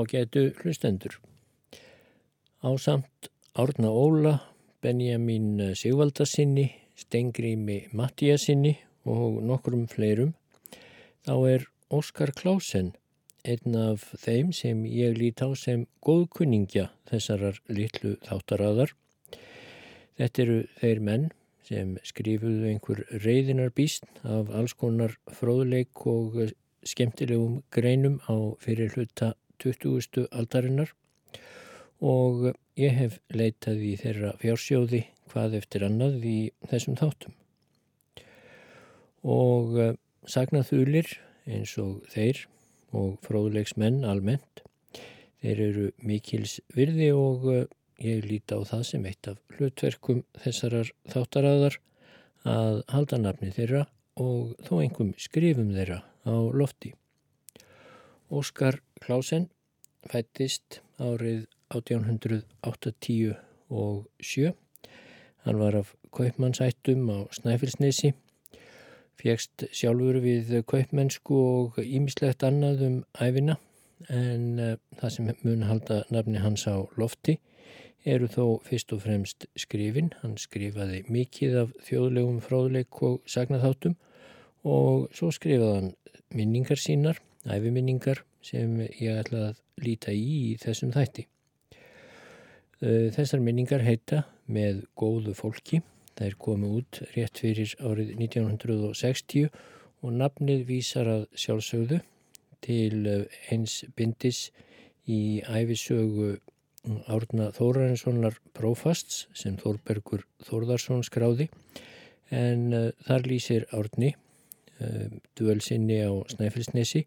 ágætu hlustendur. Ásamt Árna Óla, Benjamin Sigvaldarsinni, Stengrími Mattíasinni og nokkrum fleirum, þá er Óskar Klásen einn af þeim sem ég lít á sem góðkunningja þessarar litlu þáttaraðar. Þetta eru þeir menn sem skrifuðu einhver reyðinar býst af alls konar fróðleik og skemmtilegum greinum á fyrir hluta 20. aldarinnar og ég hef leitað í þeirra fjársjóði hvað eftir annað í þessum þáttum. Og uh, sagnaþulir eins og þeir og fróðleiksmenn almennt, þeir eru mikils virði og uh, ég líti á það sem eitt af hlutverkum þessarar þáttaraðar að halda nafni þeirra og þó einhverjum skrifum þeirra á lofti. Óskar Klásen fættist árið 1880 og 7. Hann var af kaupmannsættum á Snæfellsnesi, fjegst sjálfur við kaupmennsku og ímislegt annað um æfina en uh, það sem mun halda nafni hans á lofti eru þó fyrst og fremst skrifin. Hann skrifaði mikið af þjóðlegum fróðleik og sagnaþáttum og svo skrifaði hann minningar sínar æfiminningar sem ég ætla að líta í í þessum þætti. Þessar minningar heita með góðu fólki. Það er komið út rétt fyrir árið 1960 og nafnið vísar að sjálfsögðu til eins bindis í æfisögu Árna Þórarinssonar prófasts sem Þórbergur Þórðarsson skráði en þar lýsir Árni duelsinni á Snæfellsnesi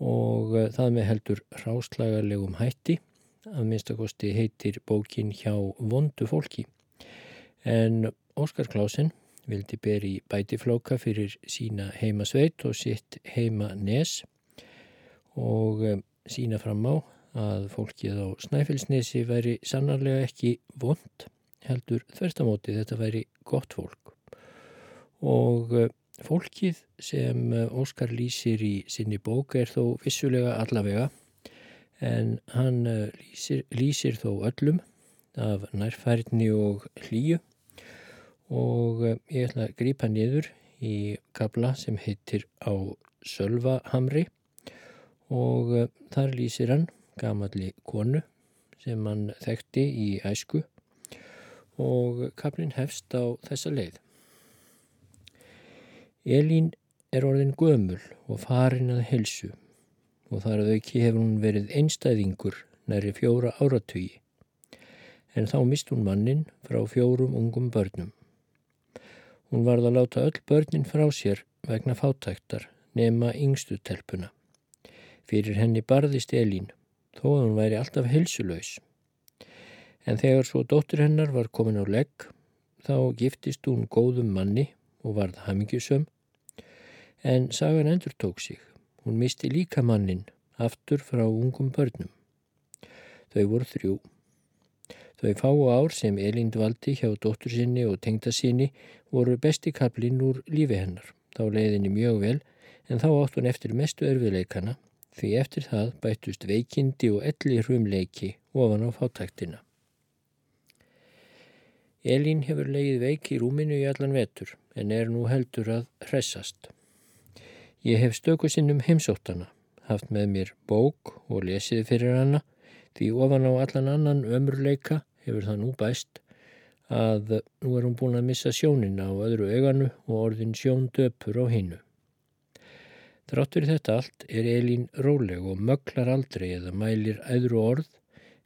og uh, það með heldur ráslagarlegum hætti. Að minnstakosti heitir bókin hjá vondu fólki. En Óskar Klásen vildi beri bætiflóka fyrir sína heimasveit og sitt heima nes og um, sína fram á að fólkið á Snæfellsnesi væri sannarlega ekki vond heldur þverstamóti þetta væri gott fólk. Og uh, Fólkið sem eh, Óskar lýsir í sinni bók er þó vissulega allavega en hann eh, lýsir, lýsir þó öllum af nærfærni og hlýju. Og eh, ég ætla að grípa niður í kabla sem heitir á Sölvahamri. Og þar lýsir hann gamalli konu sem hann þekkti í æsku. Og kablin hefst á þessa leið. Elín er orðin gömul og farin að helsu og þar að auki hefur hún verið einstæðingur næri fjóra áratögi en þá mist hún mannin frá fjórum ungum börnum. Hún varð að láta öll börnin frá sér vegna fátæktar nema yngstu telpuna. Fyrir henni barðist Elín þó að hún væri alltaf helsulös. En þegar svo dóttur hennar var komin á legg þá giftist hún góðum manni og varð hamingjusum En sagan endur tók sig. Hún misti líka mannin aftur frá ungum börnum. Þau voru þrjú. Þau fáu ár sem Elín dvaldi hjá dóttur sinni og tengda sinni voru besti kaplinn úr lífi hennar. Þá leiðinni mjög vel en þá átt hún eftir mestu örfileikana því eftir það bættust veikindi og elli hrumleiki ofan á fátæktina. Elín hefur leið veik í rúminu í allan vetur en er nú heldur að hressast. Ég hef stöku sinnum heimsóttana, haft með mér bók og lesið fyrir hana því ofan á allan annan ömurleika hefur það nú bæst að nú er hún búin að missa sjónina á öðru auganu og orðin sjón döpur á hinnu. Þráttur þetta allt er Elín róleg og möglar aldrei eða mælir æðru orð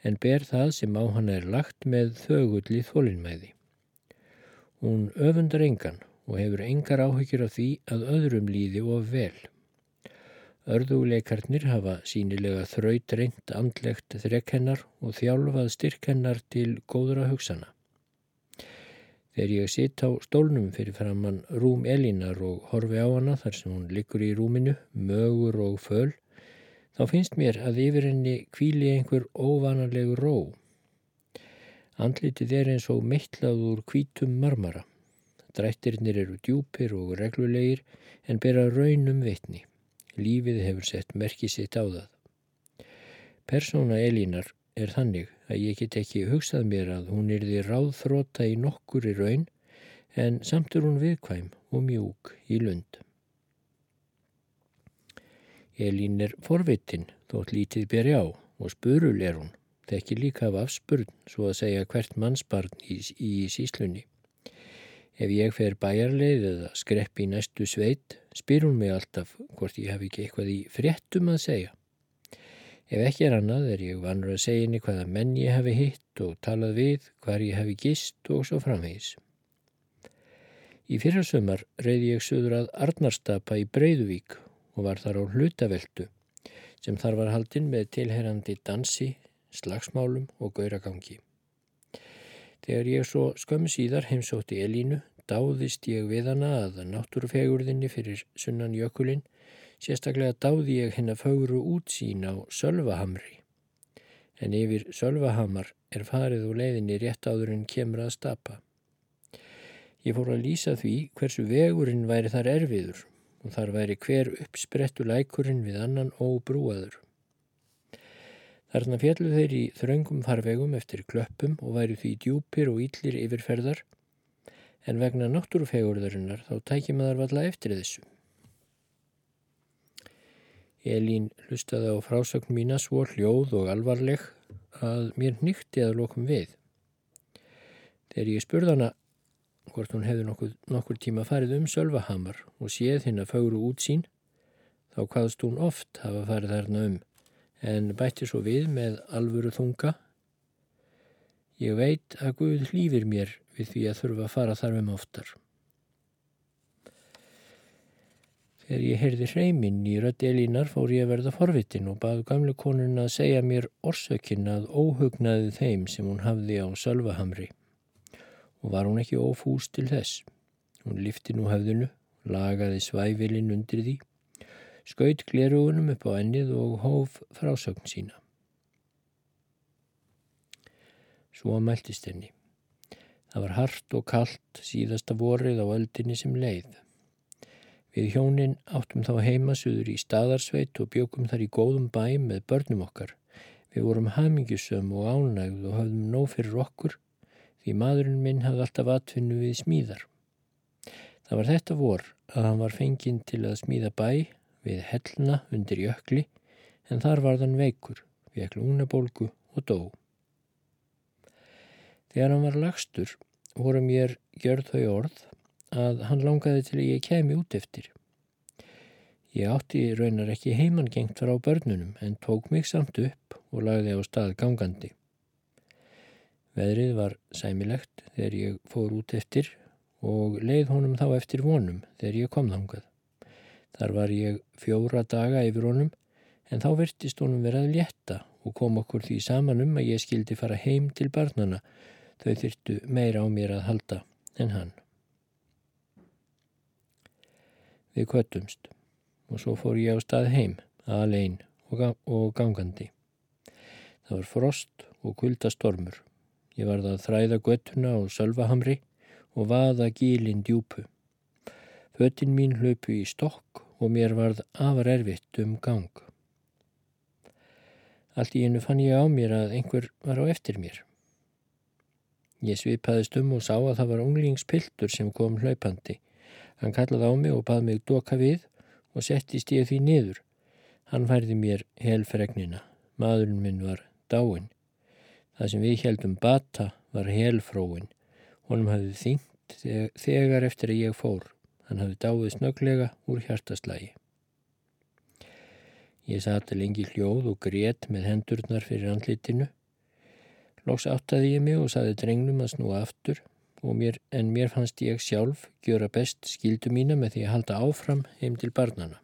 en ber það sem á hann er lagt með þögulli þólinnmæði. Hún öfundar engan og hefur engar áhyggjur af því að öðrum líði of vel. Örðuleikarnir hafa sínilega þraut reynd andlegt þrekkennar og þjálfað styrkennar til góðra hugsana. Þegar ég sitt á stólnum fyrir framann rúm Elínar og horfi á hana þar sem hún liggur í rúminu, mögur og föl, þá finnst mér að yfir henni kvíli einhver óvanarlegu ró. Andlitið er eins og meitlað úr kvítum marmara. Drættirnir eru djúpir og reglulegir en bera raunum vitni. Lífið hefur sett merkið sitt á það. Persóna Elínar er þannig að ég get ekki hugsað mér að hún er því ráðþróta í nokkur í raun en samt er hún viðkvæm og mjúk í lund. Elín er forvitin þótt lítið beri á og spurul er hún, þekki líka af afspurn svo að segja hvert mannsbarn í, í síslunni. Ef ég fer bæjarleið eða skrepp í næstu sveit, spyr hún mig alltaf hvort ég hef ekki eitthvað í fréttum að segja. Ef ekki er annað er ég vanur að segja henni hvaða menn ég hefi hitt og talað við, hvar ég hefi gist og svo framvegis. Í fyrra sömar reyði ég söður að Arnarstapa í Breiðuvík og var þar á hlutaveldu sem þar var haldinn með tilherrandi dansi, slagsmálum og gauragangi. Þegar ég svo skömmu síðar heimsótti Elínu dáðist ég við hana að náttúrufegurðinni fyrir sunnan jökulinn, sérstaklega dáði ég henn að fagru útsín á Sölvahamri. En yfir Sölvahamar er farið úr leiðinni rétt áður en kemur að stapa. Ég fór að lýsa því hversu vegurinn væri þar erfiður og þar væri hver uppsprettu lækurinn við annan óbrúaður. Þarna fjallu þeir í þröngum farvegum eftir klöppum og væri því djúpir og yllir yfirferðar en vegna náttúrufegurðarinnar þá tækir maður valla eftir þessu. Elín hlustaði á frásögn mína svo hljóð og alvarleg að mér nýtti að lokum við. Þegar ég spurði hana hvort hún hefði nokkur, nokkur tíma farið um Sölvahamar og séð hinn að fagru út sín, þá hvaðst hún oft hafa farið þarna um, en bætti svo við með alvöru þunga. Ég veit að Guð hlýfir mér við því að þurfa að fara þar um oftar. Þegar ég heyrði hreiminn í rödd Elínar fór ég að verða forvitin og baðu gamle konun að segja mér orsökin að óhugnaði þeim sem hún hafði á Sölvahamri og var hún ekki ófús til þess. Hún lifti nú höfðinu, lagaði svævilinn undir því, skaut glerugunum upp á ennið og hóf frásögn sína. Svo mæltist henni. Það var hart og kallt síðasta vorið á öldinni sem leið. Við hjónin áttum þá heima suður í staðarsveit og bjókum þar í góðum bæ með börnum okkar. Við vorum hamingjusum og ánægð og hafðum nóg fyrir okkur því maðurinn minn hafði alltaf atvinnu við smíðar. Það var þetta vor að hann var fenginn til að smíða bæ við hellna undir jökli en þar var þann veikur, við eklu únabólgu og dó. Þegar hann var lagstur voru mér gjörð þau orð að hann langaði til að ég kemi út eftir. Ég átti raunar ekki heimangengt frá börnunum en tók mig samt upp og lagði á stað gangandi. Veðrið var sæmilegt þegar ég fór út eftir og leið honum þá eftir vonum þegar ég kom þangað. Þar var ég fjóra daga yfir honum en þá virtist honum verið að létta og kom okkur því saman um að ég skildi fara heim til barnana Þau þyrtu meira á mér að halda en hann. Við kvötumst og svo fór ég á stað heim, alein og gangandi. Það var frost og kuldastormur. Ég varð að þræða göttuna og sölvahamri og vaða gílinn djúpu. Föttin mín hlöpu í stokk og mér varð afar erfitt um gang. Allt í hennu fann ég á mér að einhver var á eftir mér. Ég svipaðist um og sá að það var unglingspiltur sem kom hlaupandi. Hann kallaði á mig og bað mig doka við og settist ég því niður. Hann færði mér helfregnina. Maðurinn minn var dáin. Það sem við heldum bata var helfróin. Honum hafði þyngt þegar eftir að ég fór. Hann hafði dáið snöglega úr hjartaslægi. Ég sati lengi hljóð og grét með hendurnar fyrir andlitinu Lóks áttaði ég mig og saði drengnum að snúa aftur mér, en mér fannst ég sjálf gjöra best skildu mína með því að halda áfram heim til barnana.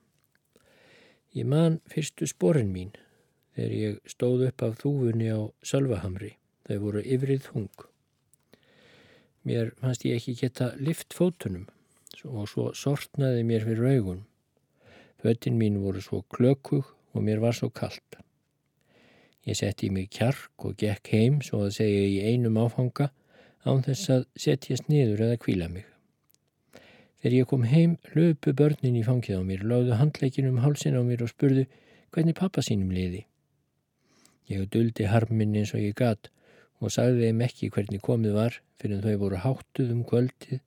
Ég man fyrstu sporin mín þegar ég stóð upp af þúfunni á Sölvahamri. Þau voru yfrið hung. Mér fannst ég ekki geta lift fótunum og svo sortnaði mér fyrir augun. Föttin mín voru svo klökug og mér var svo kallt. Ég setti mig kjark og gekk heim svo að segja í einum áfanga án þess að setjast niður eða kvíla mig. Þegar ég kom heim löpu börnin í fangið á mér, láðu handleikin um hálsin á mér og spurðu hvernig pappa sínum liði. Ég duldi harminn eins og ég gat og sagði þeim ekki hvernig komið var fyrir þau voru háttuð um kvöldið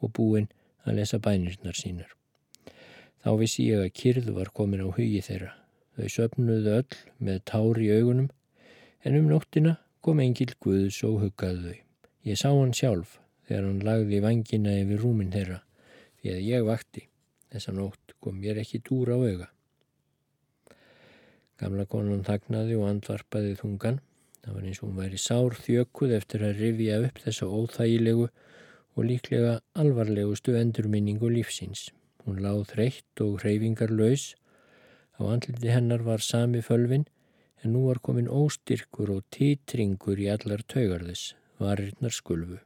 og búinn að lesa bænirnar sínar. Þá vissi ég að kyrð var komin á hugi þeirra. Þau söpnuðu öll með tár í augunum en um nóttina kom engil Guðs og huggaði þau. Ég sá hann sjálf þegar hann lagði vangina yfir rúmin þeirra því að ég vakti. Þessa nótt kom mér ekki dúr á auga. Gamla konan þagnaði og andvarpaði þungan. Það var eins og hún væri sár þjökuð eftir að rifja upp þessa óþægilegu og líklega alvarlegustu endurminningu lífsins. Hún láð þreytt og hreyfingar laus. Á andliti hennar var sami fölvin en nú var komin óstyrkur og títringur í allar taugarðis, varirnar skulfu.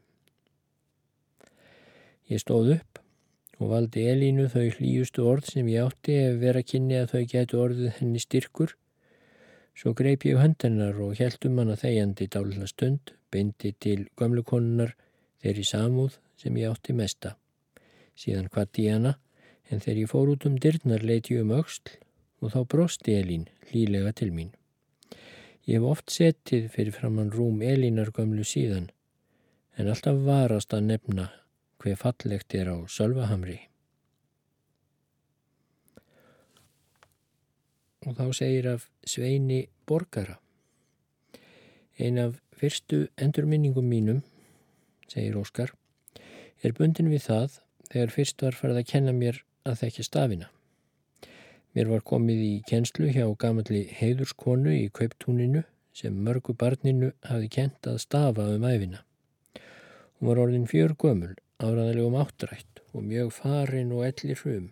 Ég stóð upp og valdi Elínu þau hlýjustu orð sem ég átti ef vera kynni að þau getu orðið henni styrkur. Svo greip ég höndanar og heldum hana þegjandi dálna stund, beindi til gömlukonunnar þeirri samúð sem ég átti mesta. Síðan hvati ég hana en þegar ég fór út um dyrnar leiti ég um auksl og þá brosti Elín hlýlega til mín. Ég hef oft setið fyrir framann rúm Elínar gömlu síðan en alltaf varast að nefna hver fallegt er á Sölvahamri. Og þá segir af Sveini Borgara. Ein af fyrstu endurminningum mínum, segir Óskar, er bundin við það þegar fyrst var farið að kenna mér að þekka stafina. Mér var komið í kenslu hjá gamalli heiðurskonu í kauptúninu sem mörgu barninu hafi kent að stafa um æfina. Hún var orðin fjör gömul, áraðalegum áttrætt og mjög farin og ellir hrum.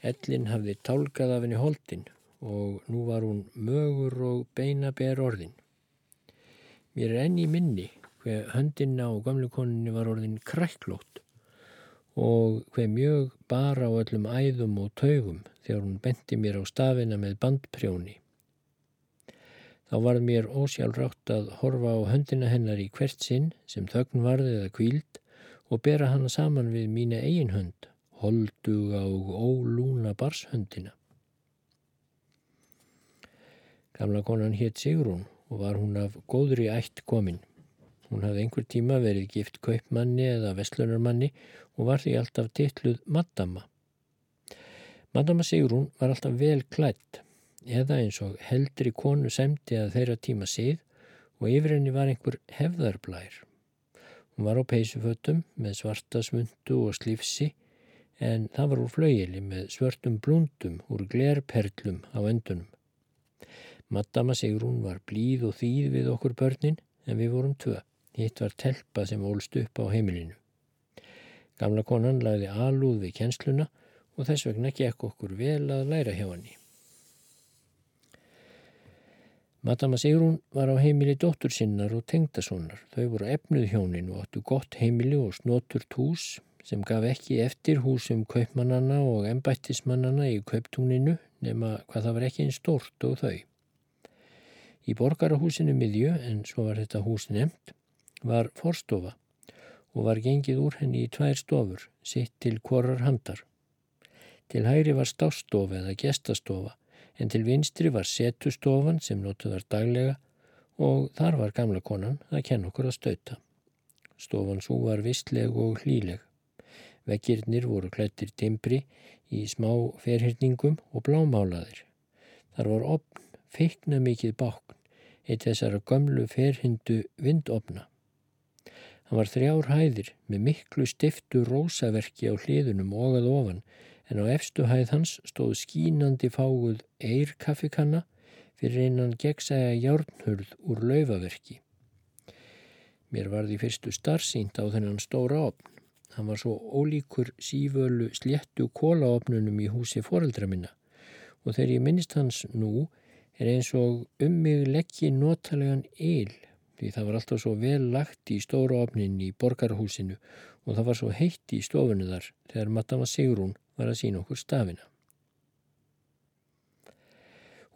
Ellin hafði tálkað af henni holdin og nú var hún mögur og beina ber orðin. Mér er enn í minni hver höndina og gamleikoninni var orðin kræklót og hver mjög bara á öllum æðum og taugum þegar hún benti mér á stafina með bandprjóni. Þá var mér ósjálfrátt að horfa á höndina hennar í hvert sinn sem þögn varði eða kvíld og bera hana saman við mína eigin hönd, holduga og ólúna barshöndina. Gamla konan hétt Sigrún og var hún af góðri ætt kominn. Hún hafði einhver tíma verið gift kaupmanni eða vestlunarmanni og var því alltaf titluð Madama. Madama Sigrún var alltaf vel klætt eða eins og heldri konu semdi að þeirra tíma síð og yfir henni var einhver hefðarblær. Hún var á peysufötum með svarta smundu og slífsi en það var úr flauili með svörtum blúndum úr glerperlum á endunum. Madama Sigrún var blíð og þýð við okkur börnin en við vorum tvö. Hitt var telpa sem ólst upp á heimilinu. Gamla konan lagði alúð við kjensluna og þess vegna gekk okkur vel að læra hjá henni. Madama Sigrún var á heimili dóttur sinnar og tengdasónar. Þau voru efnuð hjónin og áttu gott heimili og snoturt hús sem gaf ekki eftir húsum kaupmannana og embættismannana í kauptúninu nema hvað það var ekki einn stórt og þau. Í borgarahúsinu miðju, en svo var þetta hús nefnt, var forstofa og var gengið úr henni í tvær stofur, sitt til korrar handar. Til hægri var stástofa eða gestastofa, en til vinstri var setustofan sem notuð var daglega og þar var gamla konan að kenna okkur að stauta. Stofan svo var vistleg og hlíleg. Vekkirnir voru klættir timbri í smá ferhyrningum og blámálaðir. Þar var opn, feikna mikið bákn, eitt þessara gömlu ferhindu vindopna. Hann var þrjár hæðir með miklu stiftu rósaverki á hliðunum og að ofan en á efstu hæð hans stóð skínandi fáguð eirkaffikanna fyrir einan gegnsæja járnhurð úr laufaverki. Mér var því fyrstu starfsýnt á þennan stóra opn. Hann var svo ólíkur sífölu sléttu kólaopnunum í húsi foreldra minna og þegar ég minnist hans nú er eins og um mig leggji notalegan eil því það var alltaf svo vel lagt í stóra ofnin í borgarhúsinu og það var svo heitt í stofunu þar þegar Madama Sigrún var að sína okkur stafina.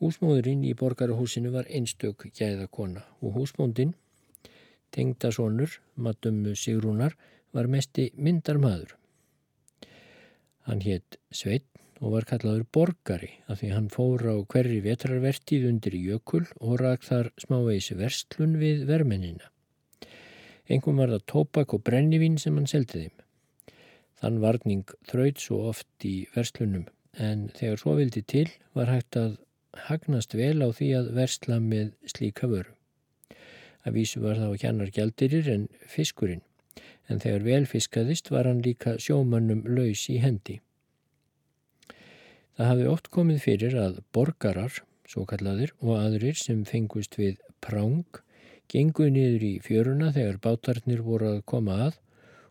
Húsmóðurinn í borgarhúsinu var einstök gæðakona og húsmóndin, tengdasonur, Madama Sigrúnar, var mesti myndarmadur. Hann hétt Sveit og var kallaður borgari af því hann fór á hverri vetrarvertið undir jökul og rak þar smávegis verstlun við vermennina. Engum var það tópak og brennivín sem hann seldi þeim. Þann varning þraut svo oft í verslunum en þegar svo vildi til var hægt að hagnast vel á því að versla með slíka vöru. Að vísu var það á hjannar gjaldirir en fiskurinn en þegar vel fiskaðist var hann líka sjómannum laus í hendi. Það hafði oft komið fyrir að borgarar, svo kallaðir, og aðrir sem fengust við práng, genguð niður í fjöruna þegar bátarnir voru að koma að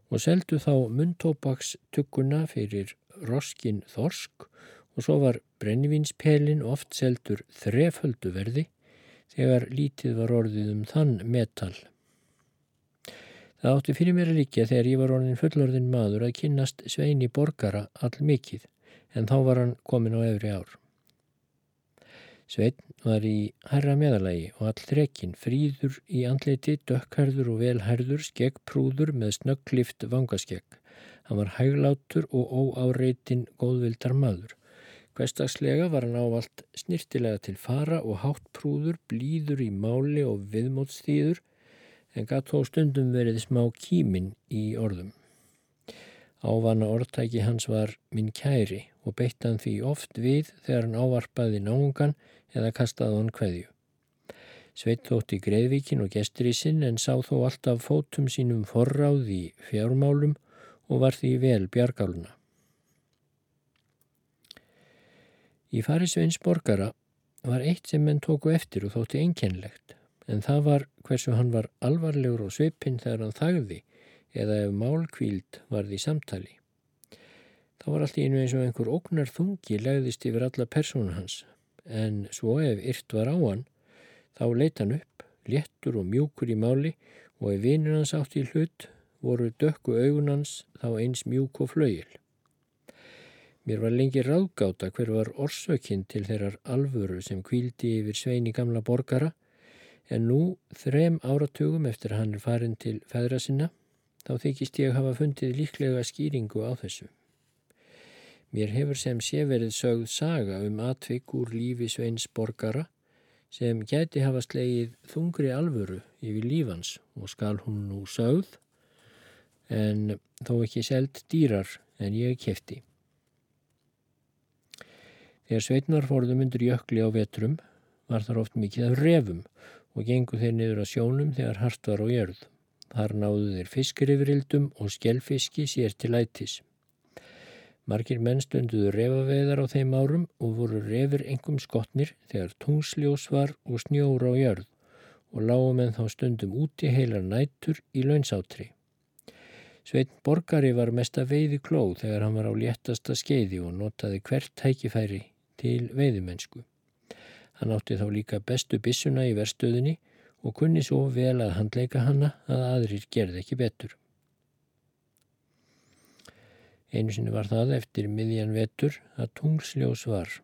og seldu þá muntópakstukkuna fyrir roskin þorsk og svo var brennivínspelin oft seldur þreföldu verði þegar lítið var orðið um þann metal. Það átti fyrir mér að líka þegar ég var orðin fullorðin maður að kynnast sveini borgara all mikið en þá var hann komin á efri ár. Sveitn var í herra meðalagi og all þrekkin, fríður í andleiti, dökkhærður og velhærður, skeggprúður með snögglift vangaskegg. Hann var hæglátur og óáreitin góðvildar maður. Hverstagslega var hann ávalt snirtilega til fara og háttprúður, blíður í máli og viðmótsþýður en gatt þó stundum verið smá kímin í orðum. Ávana orðtæki hans var minn kæri og beitt hann því oft við þegar hann ávarpaði náungan eða kastaði hann hverju. Sveit þótti greiðvíkin og gestur í sinn en sá þó alltaf fótum sínum forráð í fjármálum og var því vel bjargáluna. Í fari Sveins borgara var eitt sem menn tóku eftir og þótti einkennlegt en það var hversu hann var alvarlegur og sveipinn þegar hann þagði eða ef málkvíld varði í samtali. Þá var allt í einu eins og einhver ógnar þungi legðist yfir alla persónu hans, en svo ef yrt var á hann, þá leita hann upp, léttur og mjúkur í máli og ef vinur hans átt í hlut, voru dökku augun hans þá eins mjúk og flauil. Mér var lengi ráðgáta hver var orsökinn til þeirrar alvöru sem kvíldi yfir sveini gamla borgara, en nú, þrem áratugum eftir hann er farin til feðra sinna, þá þykist ég hafa fundið líklega skýringu á þessu. Mér hefur sem sé verið sögð saga um atvik úr lífi Sveins borgara sem gæti hafa slegið þungri alvöru yfir lífans og skal hún nú sögð en þó ekki seld dýrar en ég kefti. Þegar Sveitnar fórðum undir jökli á vetrum var þar oft mikið af refum og gengu þeir niður á sjónum þegar hart var á jörð. Þar náðu þeir fiskirifrildum og skjellfiski sér til ætis. Margir menn stunduðu refaveðar á þeim árum og voru refir engum skotnir þegar tungsljós var og snjóra á jörð og lágum en þá stundum úti heilar nætur í launsátri. Sveitn Borgari var mesta veiði klóð þegar hann var á léttasta skeiði og notaði hvert tækifæri til veiðimennsku. Hann átti þá líka bestu bissuna í verstöðinni og kunni svo vel að handleika hanna að aðrir gerði ekki betur. Einu sinni var það eftir miðjan vetur að tungsljós var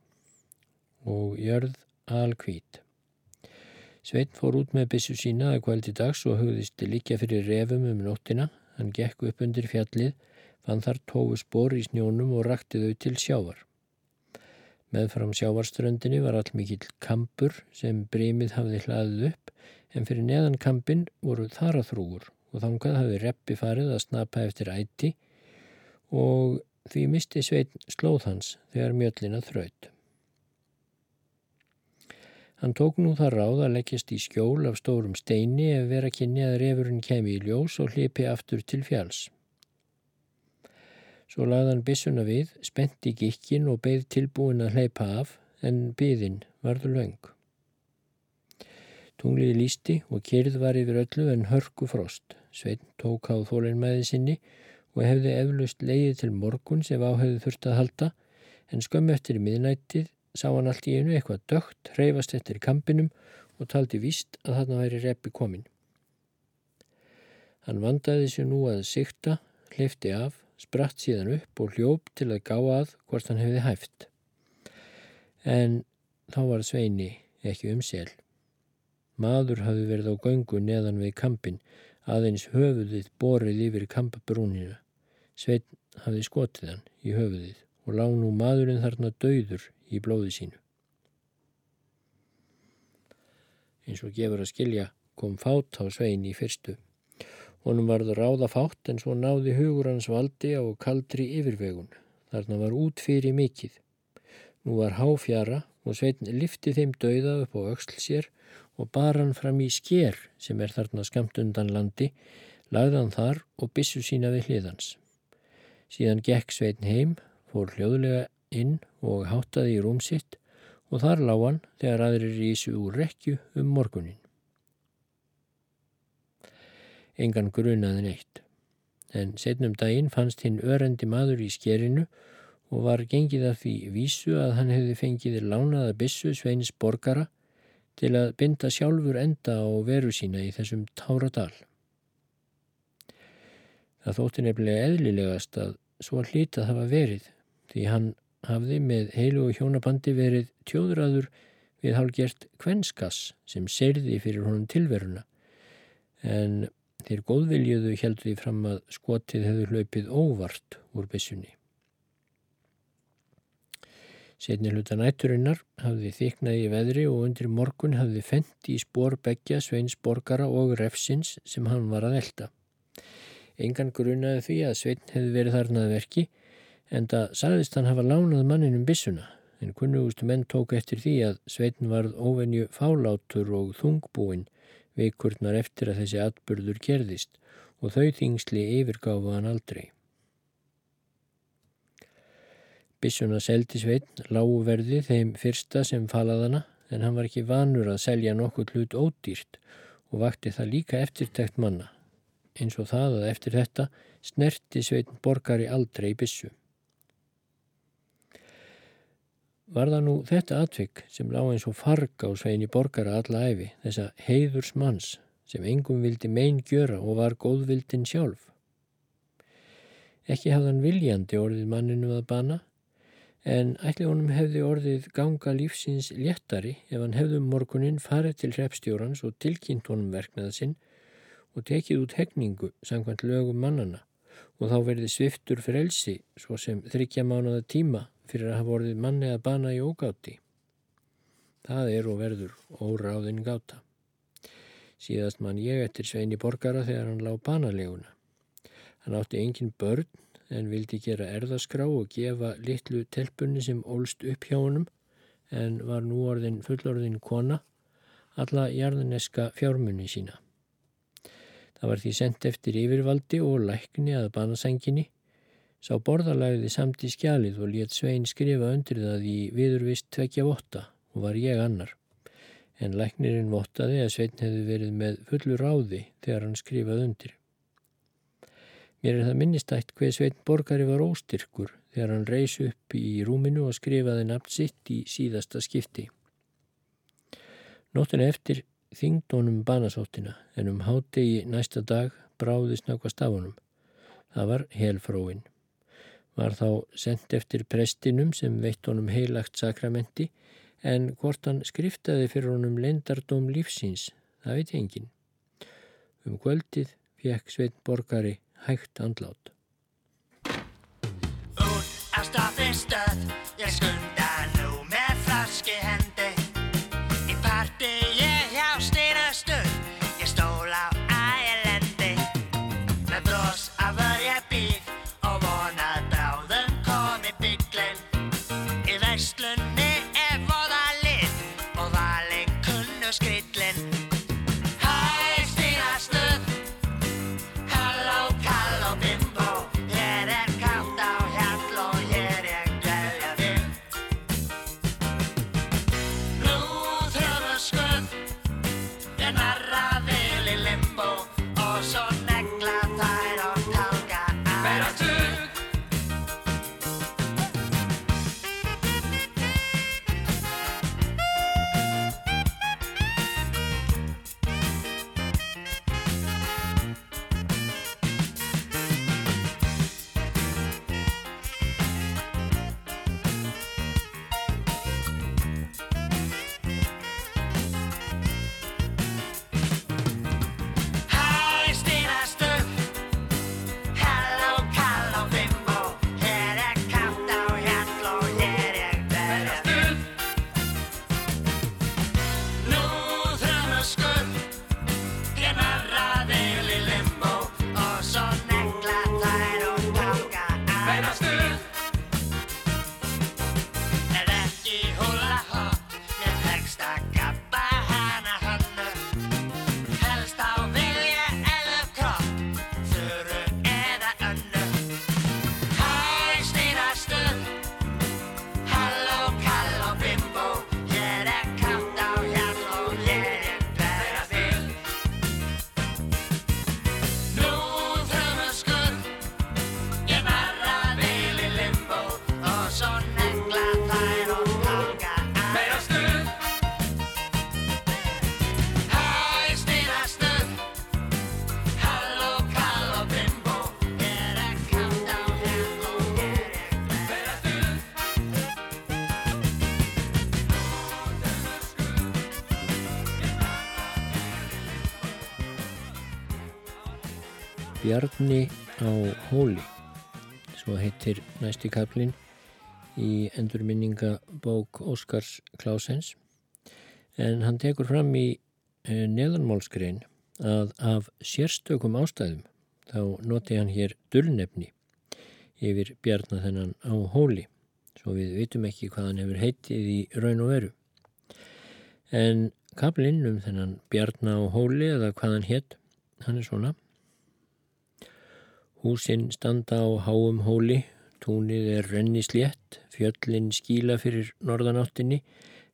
og jörð alkvít. Sveitn fór út með bissu sína að kvældi dags og hugðist líka fyrir refum um nóttina. Hann gekk upp undir fjallið, fann þar tófu spór í snjónum og rakti þau til sjávar. Meðfram sjávarströndinni var allmikill kampur sem brímið hafði hlaðið upp en fyrir neðan kampin voru þaraþrúur og þangað hafi reppi farið að snapa eftir ætti og því misti sveit slóð hans þegar mjöllina þraut. Hann tók nú það ráð að leggjast í skjól af stórum steini ef vera kynni að refurinn kemi í ljós og hlipi aftur til fjáls. Svo lagði hann bissuna við, spenti gikkin og beigð tilbúin að hleypa af en byðin varðu laung. Tunglið lísti og kyrð var yfir öllu en hörku frost. Svein tók á þólinnmæði sinni og hefði eflust leiði til morgun sem áhefði þurft að halda en skömm eftir miðnættið sá hann allt í einu eitthvað dögt, hreyfast eftir kampinum og taldi víst að þarna væri reppi komin. Hann vandaði sér nú að sikta, hlifti af, spratt síðan upp og hljóp til að gá að hvort hann hefði hæft. En þá var Sveini ekki um sel. Maður hafi verið á göngu neðan við kampin, aðeins höfuðið borið yfir kampabrúninu. Sveitn hafi skotið hann í höfuðið og lág nú maðurinn þarna döður í blóði sínu. Eins og gefur að skilja kom fát á svein í fyrstu. Honum varður ráða fátt en svo náði hugur hans valdi á kaldri yfirvegun. Þarna var út fyrir mikill. Nú var háfjara og sveitn lifti þeim dauða upp á auksl sér og bar hann fram í sker sem er þarna skamt undan landi, lagði hann þar og bissu sína við hliðans. Síðan gekk sveitn heim, fór hljóðlega inn og háttaði í rúm sitt og þar lág hann þegar aðrir rísu úr rekju um morgunin. Engan grunaði neitt, en setnum daginn fannst hinn örendi maður í skerinu og var gengið af því vísu að hann hefði fengið lánaða bissu Sveinis borgara til að binda sjálfur enda á veru sína í þessum táradal. Það þótti nefnilega eðlilegast að svo hlítið hafa verið því hann hafði með heilu og hjónabandi verið tjóðraður við hálgert kvenskas sem serði fyrir honum tilveruna en þeir góðviljuðu heldur því fram að skotið hefur hlaupið óvart úr bessunni. Setni hluta nætturinnar hafði þyknaði í veðri og undir morgun hafði fendt í spór begja Sveins borgara og refsins sem hann var að elda. Engan grunaði því að Svein hefði verið þarnað verki en það sagðist hann hafa lánað manninum bissuna en kunnugustu menn tók eftir því að Svein varð óvenju fálátur og þungbúin vikurnar eftir að þessi atbyrður gerðist og þau þingsli yfirgáfa hann aldrei. Bissuna seldi sveitn láguverði þeim fyrsta sem falaðana en hann var ekki vanur að selja nokkuð hlut ódýrt og vakti það líka eftirtækt manna. Eins og það að eftir þetta snerti sveitn borgari aldrei bissu. Var það nú þetta atvik sem lág eins og farg á sveini borgara alla æfi, þessa heiðurs manns sem engum vildi mein gjöra og var góðvildin sjálf? Ekki hafðan viljandi orðið manninu að bana en ætli honum hefði orðið ganga lífsins léttari ef hann hefði um morgunin farið til hrepstjórans og tilkynnt honum verknaða sinn og tekið út hegningu sangkvæmt lögum mannana og þá verði sviftur frelsi svo sem þryggja mánuða tíma fyrir að hafa orðið manni að bana í ógáti. Það er og verður óráðin gáta. Síðast mann ég eftir Sveini Borgara þegar hann lág banaleguna. Hann átti engin börn en vildi gera erðaskrá og gefa litlu telpunni sem ólst upp hjá honum en var nú orðin fullorðin kona alla jarðaneska fjármunni sína. Það var því sendt eftir yfirvaldi og lækni að banasenginni sá borðalagði samt í skjalið og létt Svein skrifa undir það í viðurvist tvekja votta og var ég annar. En læknirinn vottaði að Svein hefði verið með fullur ráði þegar hann skrifað undir. Mér er það minnistætt hver Sveitn Borgari var óstyrkur þegar hann reys upp í rúminu og skrifaði nafn sitt í síðasta skipti. Nóttuna eftir þingd honum banasóttina en um hátegi næsta dag bráðist nákvæmst af honum. Það var helfróin. Var þá sendt eftir prestinum sem veitt honum heilagt sakramenti en hvort hann skriftaði fyrir honum lendardóm lífsins, það veit engin. Um kvöldið fekk Sveitn Borgari hægt andlát. Út af staði stöð, ég skunda Bjarni á hóli. Svo heitir næsti kaplinn í endurminningabók Óskars Klásens en hann tekur fram í eh, neðanmálskrein að af sérstökum ástæðum þá noti hann hér dullnefni yfir Bjarni þennan á hóli svo við vitum ekki hvað hann hefur heitið í raun og veru. En kaplinn um þennan Bjarni á hóli eða hvað hann hétt hann er svona Húsinn standa á háum hóli, túnið er renni slétt, fjöllin skíla fyrir norðanáttinni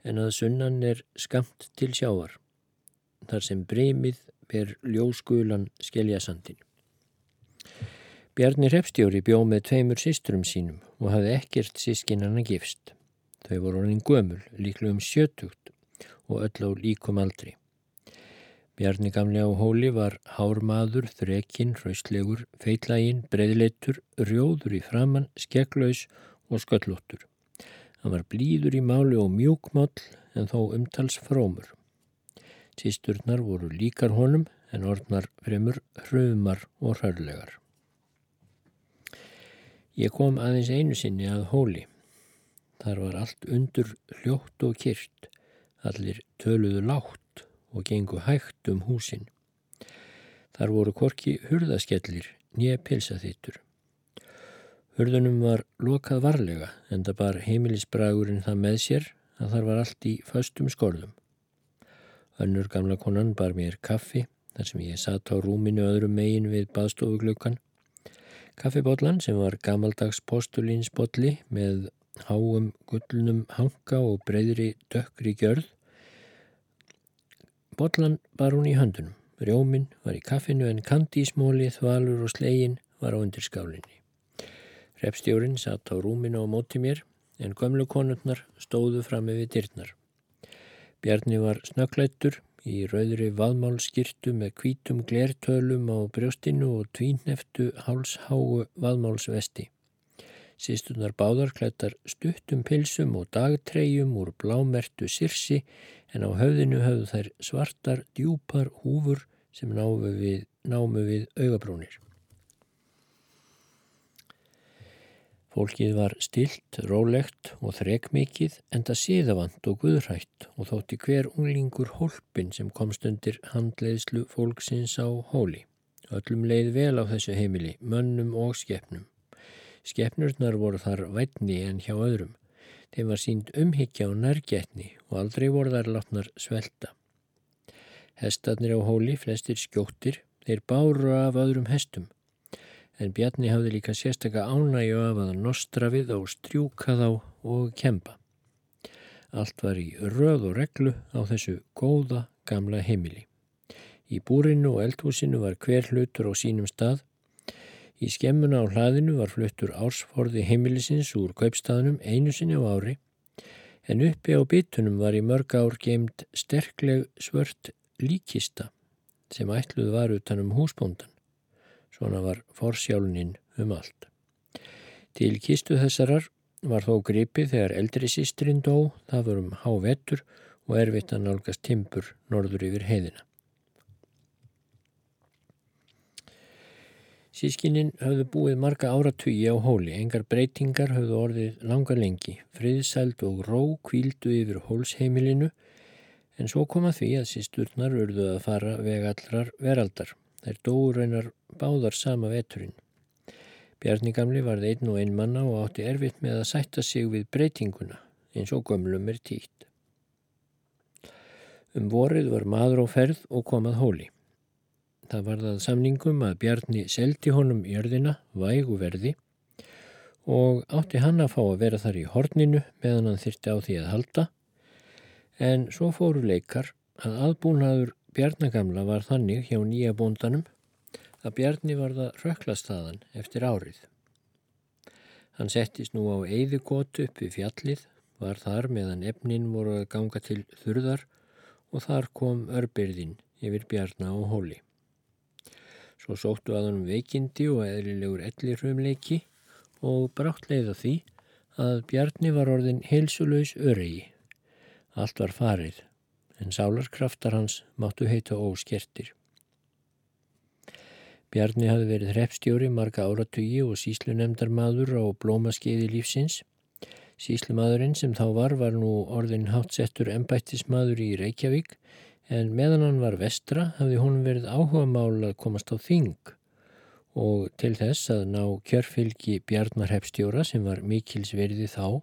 en að sunnan er skamt til sjávar. Þar sem breymið ber ljóskulan skeljasandin. Bjarni Repstjóri bjó með tveimur sísturum sínum og hafði ekkert sískinana gifst. Þau voru orðin gömul, líklega um sjötugt og öll á líkum aldri. Bjarni gamli á hóli var hármaður, þrekinn, hraustlegur, feitlægin, breyðleitur, rjóður í framann, skegglaus og sköllóttur. Hann var blíður í máli og mjúkmáll en þó umtals frómur. Sýsturnar voru líkar honum en orðnar fremur hröðumar og hrörlegar. Ég kom aðeins einu sinni að hóli. Þar var allt undur hljótt og kyrt. Allir töluðu látt og gengu hægt um húsin. Þar voru korki hurðaskellir, nýja pilsaþittur. Hurðunum var lokað varlega en það bar heimilisbragurinn það með sér að þar var allt í föstum skorðum. Önnur gamla konan bar mér kaffi þar sem ég satt á rúminu öðrum megin við baðstofuglökan. Kaffibotlan sem var gamaldags postulinsbotli með háum gullnum hanka og breyðri dökkri gjörð Bollan bar hún í höndunum. Rjóminn var í kaffinu en kandísmóli, þvalur og slegin var á undirskálinni. Repstjórin satt á rúminu á móti mér en gömlu konurnar stóðu fram við dyrnar. Bjarni var snögglættur í rauðri vaðmálskirtu með kvítum glertölum á brjóstinu og tvínneftu hálsháu vaðmálsvesti. Sýstunar báðar klættar stuttum pilsum og dagtreyjum úr blámertu sirsi en á höfðinu höfðu þær svartar djúpar húfur sem námu við, námu við augabrúnir. Fólkið var stilt, rólegt og þrekmikið en það síðavant og guðrætt og þótti hver unglingur hólpin sem komst undir handleiðslu fólksins á hóli. Öllum leið vel á þessu heimili, mönnum og skeppnum. Skeppnurnar voru þar vætni en hjá öðrum. Þeim var sínd umhyggja og nærgetni og aldrei voru þar látnar svelta. Hestarnir á hóli, flestir skjóttir, þeir báru af öðrum hestum. En Bjarni hafði líka sérstakka ánægju af að nostra við og strjúka þá og kempa. Allt var í röð og reglu á þessu góða gamla heimili. Í búrinu og eldhúsinu var hver hlutur á sínum stað Í skemmuna á hlaðinu var fluttur ársforði heimilisins úr kaupstaðnum einu sinni á ári en uppi á bitunum var í mörg ár geimt sterkleg svört líkista sem ætluð var utan um húsbóndan. Svona var forsjáluninn um allt. Til kistu þessarar var þó gripið þegar eldri sístrinn dó, það var um hávettur og erfitt að nálgast timpur norður yfir heiðina. Sískinnin höfðu búið marga áratugi á hóli, engar breytingar höfðu orðið langa lengi, friðsæld og ró kvíldu yfir hólsheimilinu en svo kom að því að sísturnar urðu að fara veg allrar veraldar. Þær dóur einar báðar sama veturinn. Bjarni gamli varð einn og einn manna og átti erfitt með að sætta sig við breytinguna eins og gömlum er títt. Um vorið var maður á ferð og komað hóli. Það var það samningum að Bjarni seldi honum jörðina vægu verði og átti hann að fá að vera þar í horninu meðan hann þyrti á því að halda en svo fóru leikar að aðbúnaður Bjarnagamla var þannig hjá nýja bóndanum að Bjarni var það rökklastaðan eftir árið. Hann settist nú á eigðugótu upp við fjallið, var þar meðan efnin voru að ganga til þurðar og þar kom örbyrðin yfir Bjarna og hóli. Svo sóttu að hann veikindi og eðlilegur ellirhumleiki og brátt leiða því að Bjarni var orðin heilsulegs öregi. Allt var farið en sálarkraftar hans máttu heita óskertir. Bjarni hafði verið hreppstjóri marga áratugi og síslunemdarmadur á blómaskeiði lífsins. Síslumadurinn sem þá var var nú orðin hátsettur embættismadur í Reykjavík en meðan hann var vestra hafði hún verið áhuga mál að komast á þing og til þess að ná kjörfylgi Bjarnar hreppstjóra sem var mikils verði þá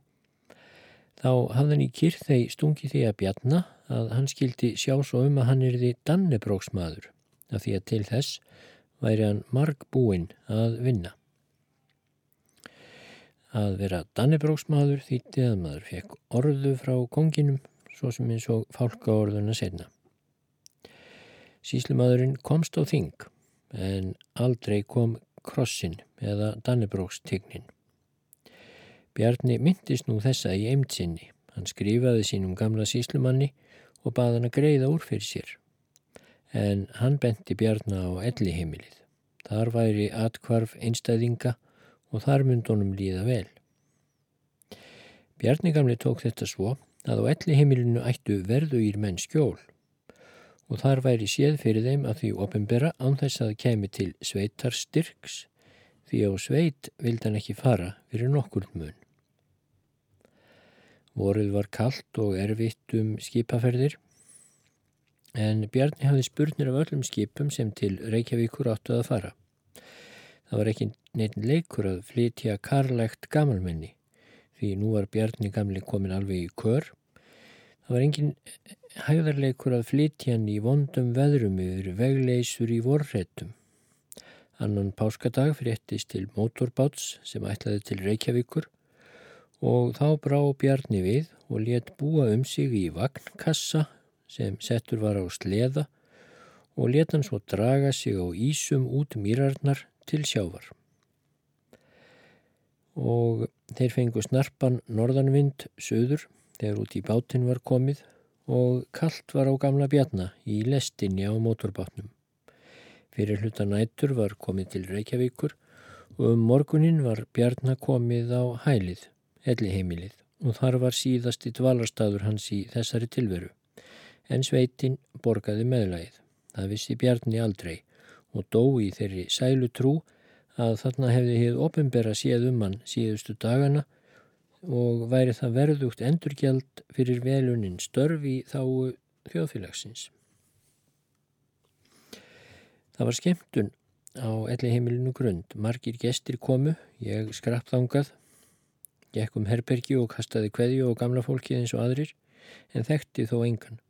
þá hafði hann í kyrþei stungi því að Bjarnar að hann skildi sjá svo um að hann er því dannebróksmaður af því að til þess væri hann marg búinn að vinna. Að vera dannebróksmaður þýtti að maður fekk orðu frá konginum svo sem eins og fálka orðuna setna. Síslumadurinn komst á þing en aldrei kom krossin eða dannebrókstignin. Bjarni myndist nú þessa í eimtsinni. Hann skrifaði sínum gamla síslumanni og baði hann að greiða úr fyrir sér. En hann benti Bjarni á elli heimilið. Þar væri atkvarf einstæðinga og þar myndi honum líða vel. Bjarni gamli tók þetta svo að á elli heimilinu ættu verðu ír menn skjól og þar væri séð fyrir þeim að því ofinbera án þess að kemi til sveitar styrks því á sveit vildi hann ekki fara fyrir nokkur mun. Vorið var kallt og erfitt um skipaferðir en Bjarni hafði spurnir af öllum skipum sem til Reykjavíkur áttu að fara. Það var ekki neitt leikur að flytja karlægt gamalmenni því nú var Bjarni gamli komin alveg í kör. Það var engin hæðarleikur að flytja hann í vondum veðrum yfir vegleysur í vorrættum. Annan páskadag fréttist til motorbáts sem ætlaði til Reykjavíkur og þá brá Bjarni við og let búa um sig í vagnkassa sem settur var á sleða og let hann svo draga sig á ísum út mýrarnar til sjávar. Og þeir fengu snarpan norðanvind söður þegar út í bátinn var komið og kallt var á gamla bjarna í lestinni á mótorbátnum. Fyrir hluta nættur var komið til Reykjavíkur og um morgunin var bjarna komið á hælið elliheimilið og þar var síðasti dvalarstaður hans í þessari tilveru. En sveitin borgaði meðlægið. Það vissi Bjarni aldrei og dó í þeirri sælu trú að þarna hefði hefð ofinbera séð um hann síðustu dagana og væri það verðugt endurgjald fyrir velunin störf í þáu þjóðfélagsins. Það var skemmtun á elliheimilinu grund. Margir gestir komu, ég skrapp þangað Gekk um herbergi og kastaði kveðju og gamla fólki eins og aðrir en þekkti þó engan.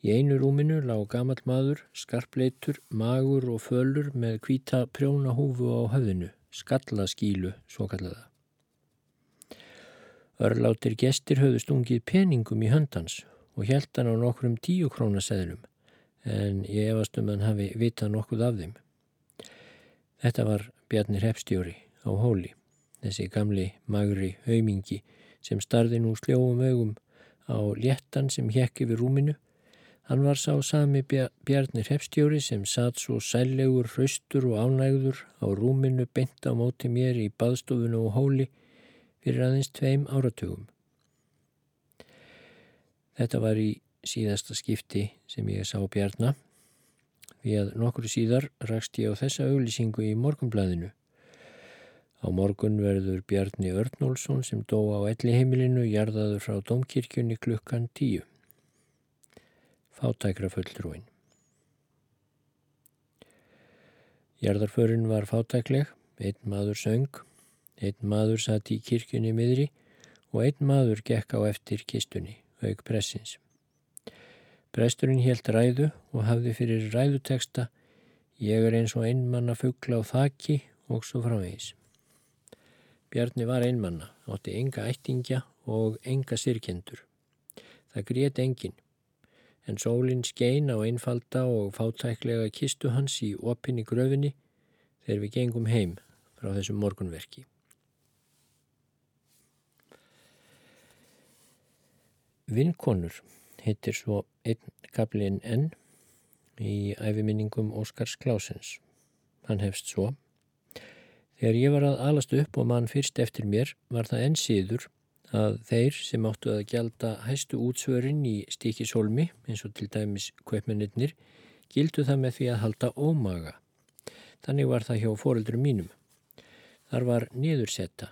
Í einu rúminu lág gamal maður, skarpleitur, magur og fölur með hvita prjónahúfu á höfðinu, skallaskílu, svo kallaða. Örlátir gestir höfðu stungið peningum í höndans og held hann á nokkrum tíu krónaseðlum en ég efast um hann hafi vitað nokkuð af þeim. Þetta var Bjarnir Hepstjóri á hóli þessi gamli magri haumingi sem starði nú sljóum augum á léttan sem hekk yfir rúminu. Hann var sá sami Bjarnir Hepstjóri sem satt svo sællegur, hraustur og ánægður á rúminu beint á móti mér í baðstofunu og hóli fyrir aðeins tveim áratugum. Þetta var í síðasta skipti sem ég sá Bjarnar, við að nokkru síðar rakst ég á þessa auglýsingu í morgunblæðinu. Á morgun verður Bjarni Örnólfsson sem dó á elliheimilinu jarðaður frá domkirkjunni klukkan tíu. Fátækra fulltrúin. Jarðarförin var fátækleg, einn maður söng, einn maður satt í kirkjunni miðri og einn maður gekk á eftir kistunni, auk pressins. Presturinn helt ræðu og hafði fyrir ræðuteksta Ég er eins og einmanna fuggla á þakki og svo framvegis. Bjarni var einmanna, átti enga ættingja og enga sirkendur. Það grét engin, en sólinn skein á einfalda og fátæklega kistu hans í opinni gröfinni þegar við gengum heim frá þessum morgunverki. Vinkonur heitir svo einn kaplinn enn í æfiminningum Óskars Klásens. Hann hefst svo Þegar ég var að alast upp og mann fyrst eftir mér var það enn síður að þeir sem áttu að gjalda hæstu útsvörin í stíkishólmi eins og til dæmis kveipmennir gildu það með því að halda ómaga. Þannig var það hjá fóreldurum mínum. Þar var niðursetta,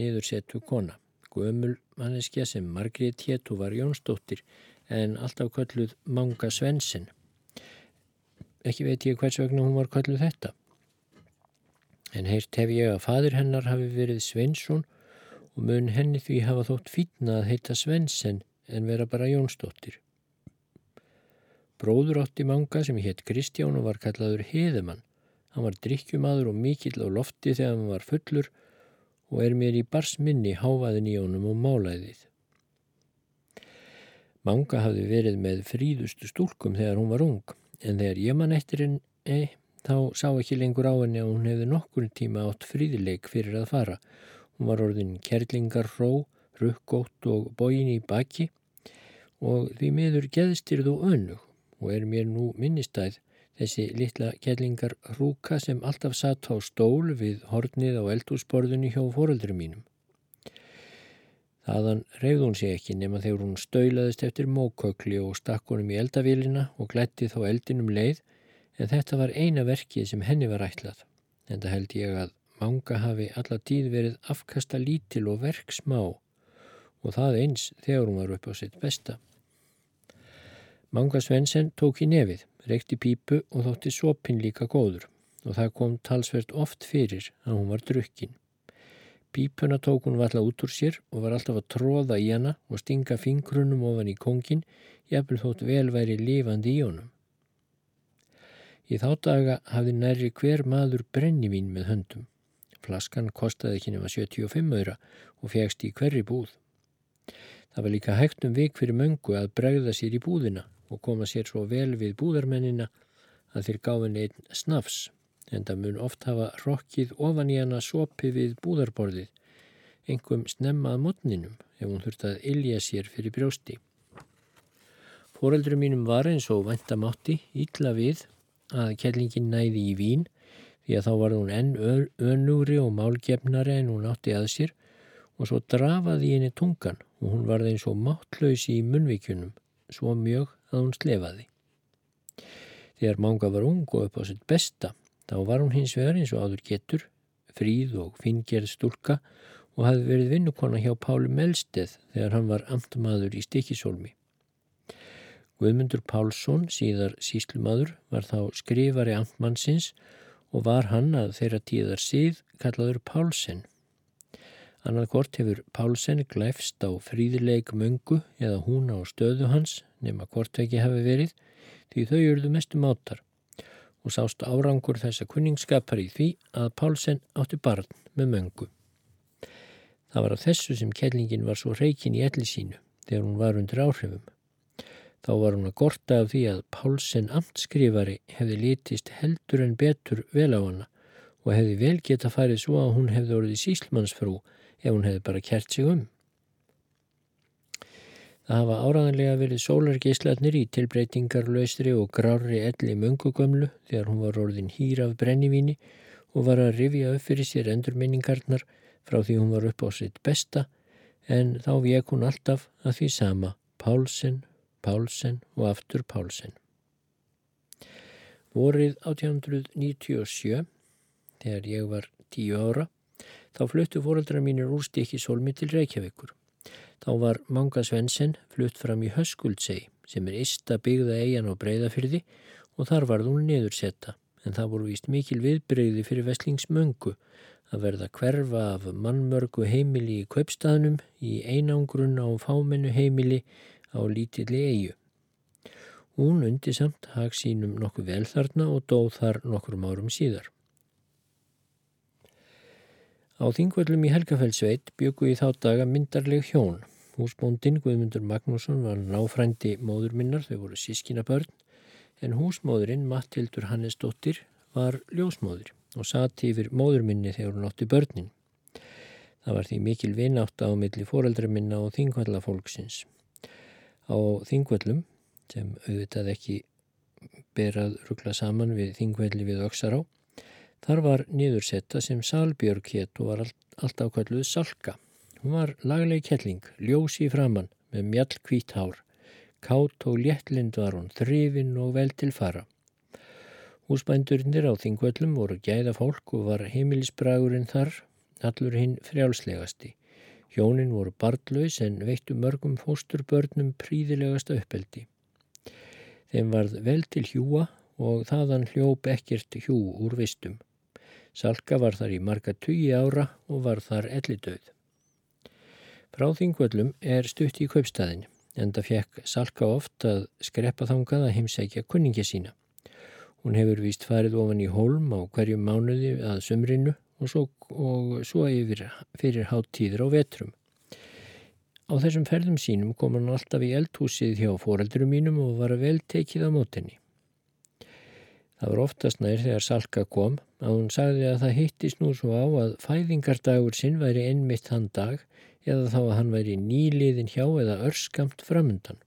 niðursettu kona, gömul manneskja sem Margrét hétt og var Jónsdóttir en alltaf kölluð Manga Svensen. Ekki veit ég hvers vegna hún var kölluð þetta. En heirt hef ég að fadur hennar hafi verið Svensson og mun henni því hafa þótt fítna að heita Svensen en vera bara Jónsdóttir. Bróður átti manga sem hétt Kristján og var kallaður Heðemann. Hann var drikkjumadur og mikill á lofti þegar hann var fullur og er mér í barsminni háfaðin í honum og málaðið. Manga hafði verið með fríðustu stúlkum þegar hún var ung en þegar ég man eftir henni þá sá ekki lengur á henni að hún hefði nokkur tíma átt fríðileik fyrir að fara. Hún var orðin kerlingar ró, rukkótt og bóin í baki og því miður geðstyrð og önug og er mér nú minnistæð þessi litla kellingar rúka sem alltaf satt á stól við hornið á eldúsborðunni hjá fóröldri mínum. Þaðan reyði hún sig ekki nema þegar hún stöulaðist eftir mókökli og stakk honum í eldavélina og glætti þá eldinum leið en þetta var eina verkið sem henni var ætlað. En það held ég að manga hafi alla tíð verið afkasta lítil og verk smá og það eins þegar hún var upp á sitt besta. Manga Svensen tók í nefið, reykti pípu og þótti sopin líka góður og það kom talsvert oft fyrir að hún var drukkin. Pípuna tók hún valla út úr sér og var alltaf að tróða í hana og stinga fingrunum ofan í kongin, jafnvel þótt velværi lifandi í honum. Í þá daga hafði nærri hver maður brennivín með höndum. Flaskan kostaði ekki nema 75 öyra og fegst í hverri búð. Það var líka hægt um vik fyrir möngu að bregða sér í búðina og koma sér svo vel við búðarmennina að þeir gáðin einn snafs en það mun oft hafa rokkið ofan í hana sopi við búðarborðið, engum snemmað mótninum ef hún þurft að ilja sér fyrir brjósti. Fóreldurum mínum var eins og vantamátti ítla við að kellingin næði í vín því að þá var hún enn önugri og málgefnari en hún átti að sér og svo drafaði henni tungan og hún varði eins og máttlausi í munvíkjunum, svo mjög að hún slefaði. Þegar manga var ung og upp á sitt besta, þá var hún hins vegar eins og áður getur, fríð og fingerð stúlka og hafði verið vinnukona hjá Páli Melsteð þegar hann var amtmaður í Stikisólmi. Guðmundur Pálsson, síðar síslumadur, var þá skrifari amtmannsins og var hann að þeirra tíðar síð kallaður Pálsen. Annað kort hefur Pálsen glæfst á fríðileik möngu eða hún á stöðu hans nema hvort ekki hafi verið því þau eruðu mestu mátar og sást árangur þessa kunningsskapar í því að Pálsen átti barn með möngu. Það var af þessu sem kellingin var svo reikin í elli sínu þegar hún var undir áhrifum. Þá var hún að gorta af því að Pálsen amtskrifari hefði litist heldur en betur vel á hana og hefði vel geta farið svo að hún hefði orðið síslmannsfrú ef hún hefði bara kert sig um. Það hafa áraðanlega verið sólargeislatnir í tilbreytingarlaustri og grári elli mungugömlu þegar hún var orðin hýr af brennivíni og var að rifja upp fyrir sér endurminningarnar frá því hún var upp á sitt besta en þá vek hún alltaf að því sama Pálsen, Pálsen og aftur Pálsen. Vorið 1897, þegar ég var tíu ára, Þá fluttu fóröldra mínir úr stikki sólmi til Reykjavíkur. Þá var Manga Svensen flutt fram í Höskuldsei sem er ista byggða eigin á breyðafyrði og þar varð hún neðursetta en það voru víst mikil viðbreyði fyrir Vestlingsmöngu að verða hverfa af mannmörgu heimili í kaupstaðnum í einangrun á fámennu heimili á lítilli eigu. Hún undi samt hag sínum nokkuð vel þarna og dóð þar nokkrum árum síðar. Á þingvöllum í Helgafellsveit byggu í þá daga myndarleg hjón. Húsbóndin Guðmundur Magnússon var náfrændi móður minnar, þau voru sískina börn, en húsmóðurinn Mattildur Hannesdóttir var ljósmóður og sati yfir móður minni þegar hún átti börnin. Það var því mikil vinátt á milli fóreldra minna og þingvallafólksins. Á þingvöllum, sem auðvitað ekki berað ruggla saman við þingvelli við Öksará, Þar var niðursetta sem Salbjörg hétt og var alltaf kalluð Salka. Hún var lagleg kettling, ljósi í framann með mjall hvít hár. Kátt og léttlind var hún, þrifin og vel til fara. Húsbændurinnir á þingvöllum voru gæða fólk og var heimilisbragurinn þar allur hinn frjálslegasti. Hjónin voru barnlaus en veittu mörgum fósturbörnum príðilegasta uppeldi. Þeim varð vel til hjúa og þaðan hljóp ekkert hjú úr vistum. Salka var þar í marga tugi ára og var þar ellidauð. Frá þingvöllum er stutt í kaupstæðin en það fekk Salka oft að skrepa þangað að heimsækja kunningi sína. Hún hefur víst farið ofan í holm á hverjum mánuði að sumrinu og svo, og svo yfir fyrir háttíður á vetrum. Á þessum ferðum sínum kom hann alltaf í eldhúsið hjá foreldurum mínum og var að vel tekið á mótenni. Það var oftast nær þegar Salka kom að hún sagði að það hittist nú svo á að fæðingardagur sinn væri einmitt þann dag eða þá að hann væri nýliðin hjá eða örskamt framundan.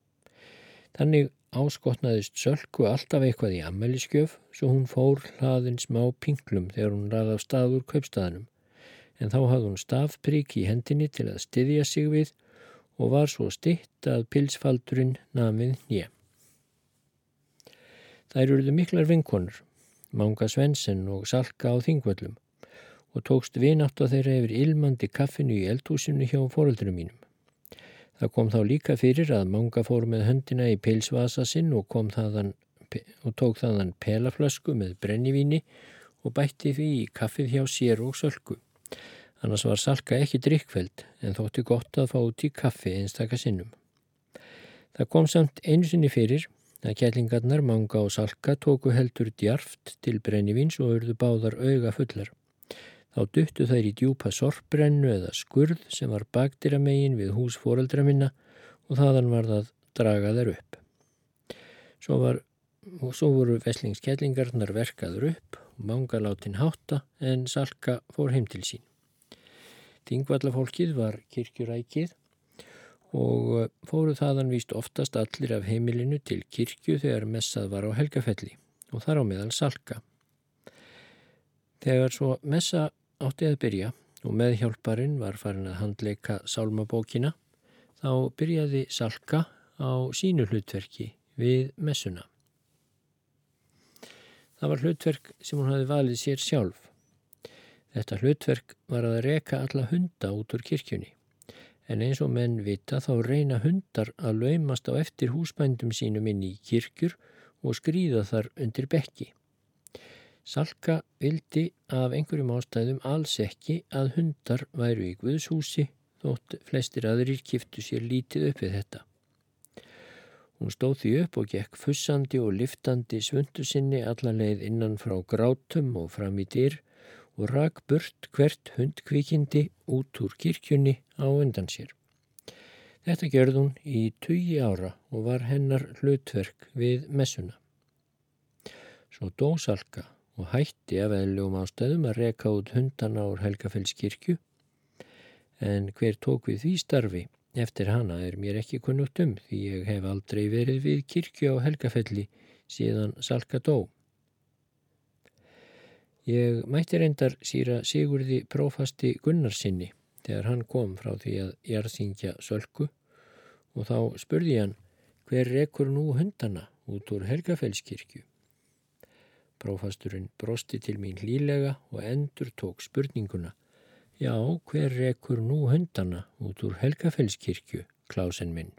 Þannig áskotnaðist Sölku alltaf eitthvað í ammæliskjöf svo hún fór hlaðin smá pinglum þegar hún ræði á stað úr kaupstaðanum en þá hafði hún stafprík í hendinni til að styðja sig við og var svo stitt að pilsfaldurinn namið nýja. Þær eruðu miklar vinkonur, Manga Svensen og Salka á Þingvöllum og tókst vinátt á þeirra yfir ilmandi kaffinu í eldhúsinu hjá fóröldurum mínum. Það kom þá líka fyrir að Manga fór með höndina í pilsvasa sinn og, þaðan, og tók þaðan pelaflösku með brennivíni og bætti því í kaffið hjá sér og sölku. Annars var Salka ekki drikkveld en þótti gott að fá út í kaffi einstakka sinnum. Það kom samt einu sinni fyrir að kællingarnar manga og salka tóku heldur djarft til brennivins og örðu báðar auga fullar. Þá duttu þær í djúpa sorpbrennu eða skurð sem var baktir að megin við hús fóreldra minna og þaðan var það draga þær upp. Svo, var, svo voru veslingskællingarnar verkaður upp og manga látin hátta en salka fór heim til sín. Þingvallafólkið var kirkjurækið og eh, fóru þaðan víst oftast allir af heimilinu til kirkju þegar messað var á helgafelli og þar á meðal salka. Þegar svo messa átti að byrja og meðhjálparinn var farin að handleika sálmabókina þá byrjaði salka á sínu hlutverki við messuna. Það var hlutverk sem hún hafi valið sér sjálf. Þetta hlutverk var að reka alla hunda út úr kirkjunni en eins og menn vita þá reyna hundar að laumast á eftir húsbændum sínum inn í kirkjur og skrýða þar undir bekki. Salka vildi af einhverjum ástæðum alls ekki að hundar væru í Guðshúsi þótt flestir aðrir kiftu sér lítið upp við þetta. Hún stóð því upp og gekk fussandi og liftandi svundu sinni allarleið innan frá grátum og fram í dyr og rak burt hvert hundkvikindi út úr kirkjunni á undan sér. Þetta gerði hún í tugi ára og var hennar hlutverk við messuna. Svo dó Salka og hætti af eðlugum ástæðum að reka út hundana úr Helgafellskirkju en hver tók við því starfi eftir hana er mér ekki kunnugt um því ég hef aldrei verið við kirkju á Helgafelli síðan Salka dó. Ég mætti reyndar síra Sigurði prófasti Gunnarsinni þegar hann kom frá því að jarðsingja sölku og þá spurði hann hver rekur nú hundana út úr Helgafellskirkju. Prófasturinn brosti til mín hlílega og endur tók spurninguna. Já, hver rekur nú hundana út úr Helgafellskirkju, klásen minn?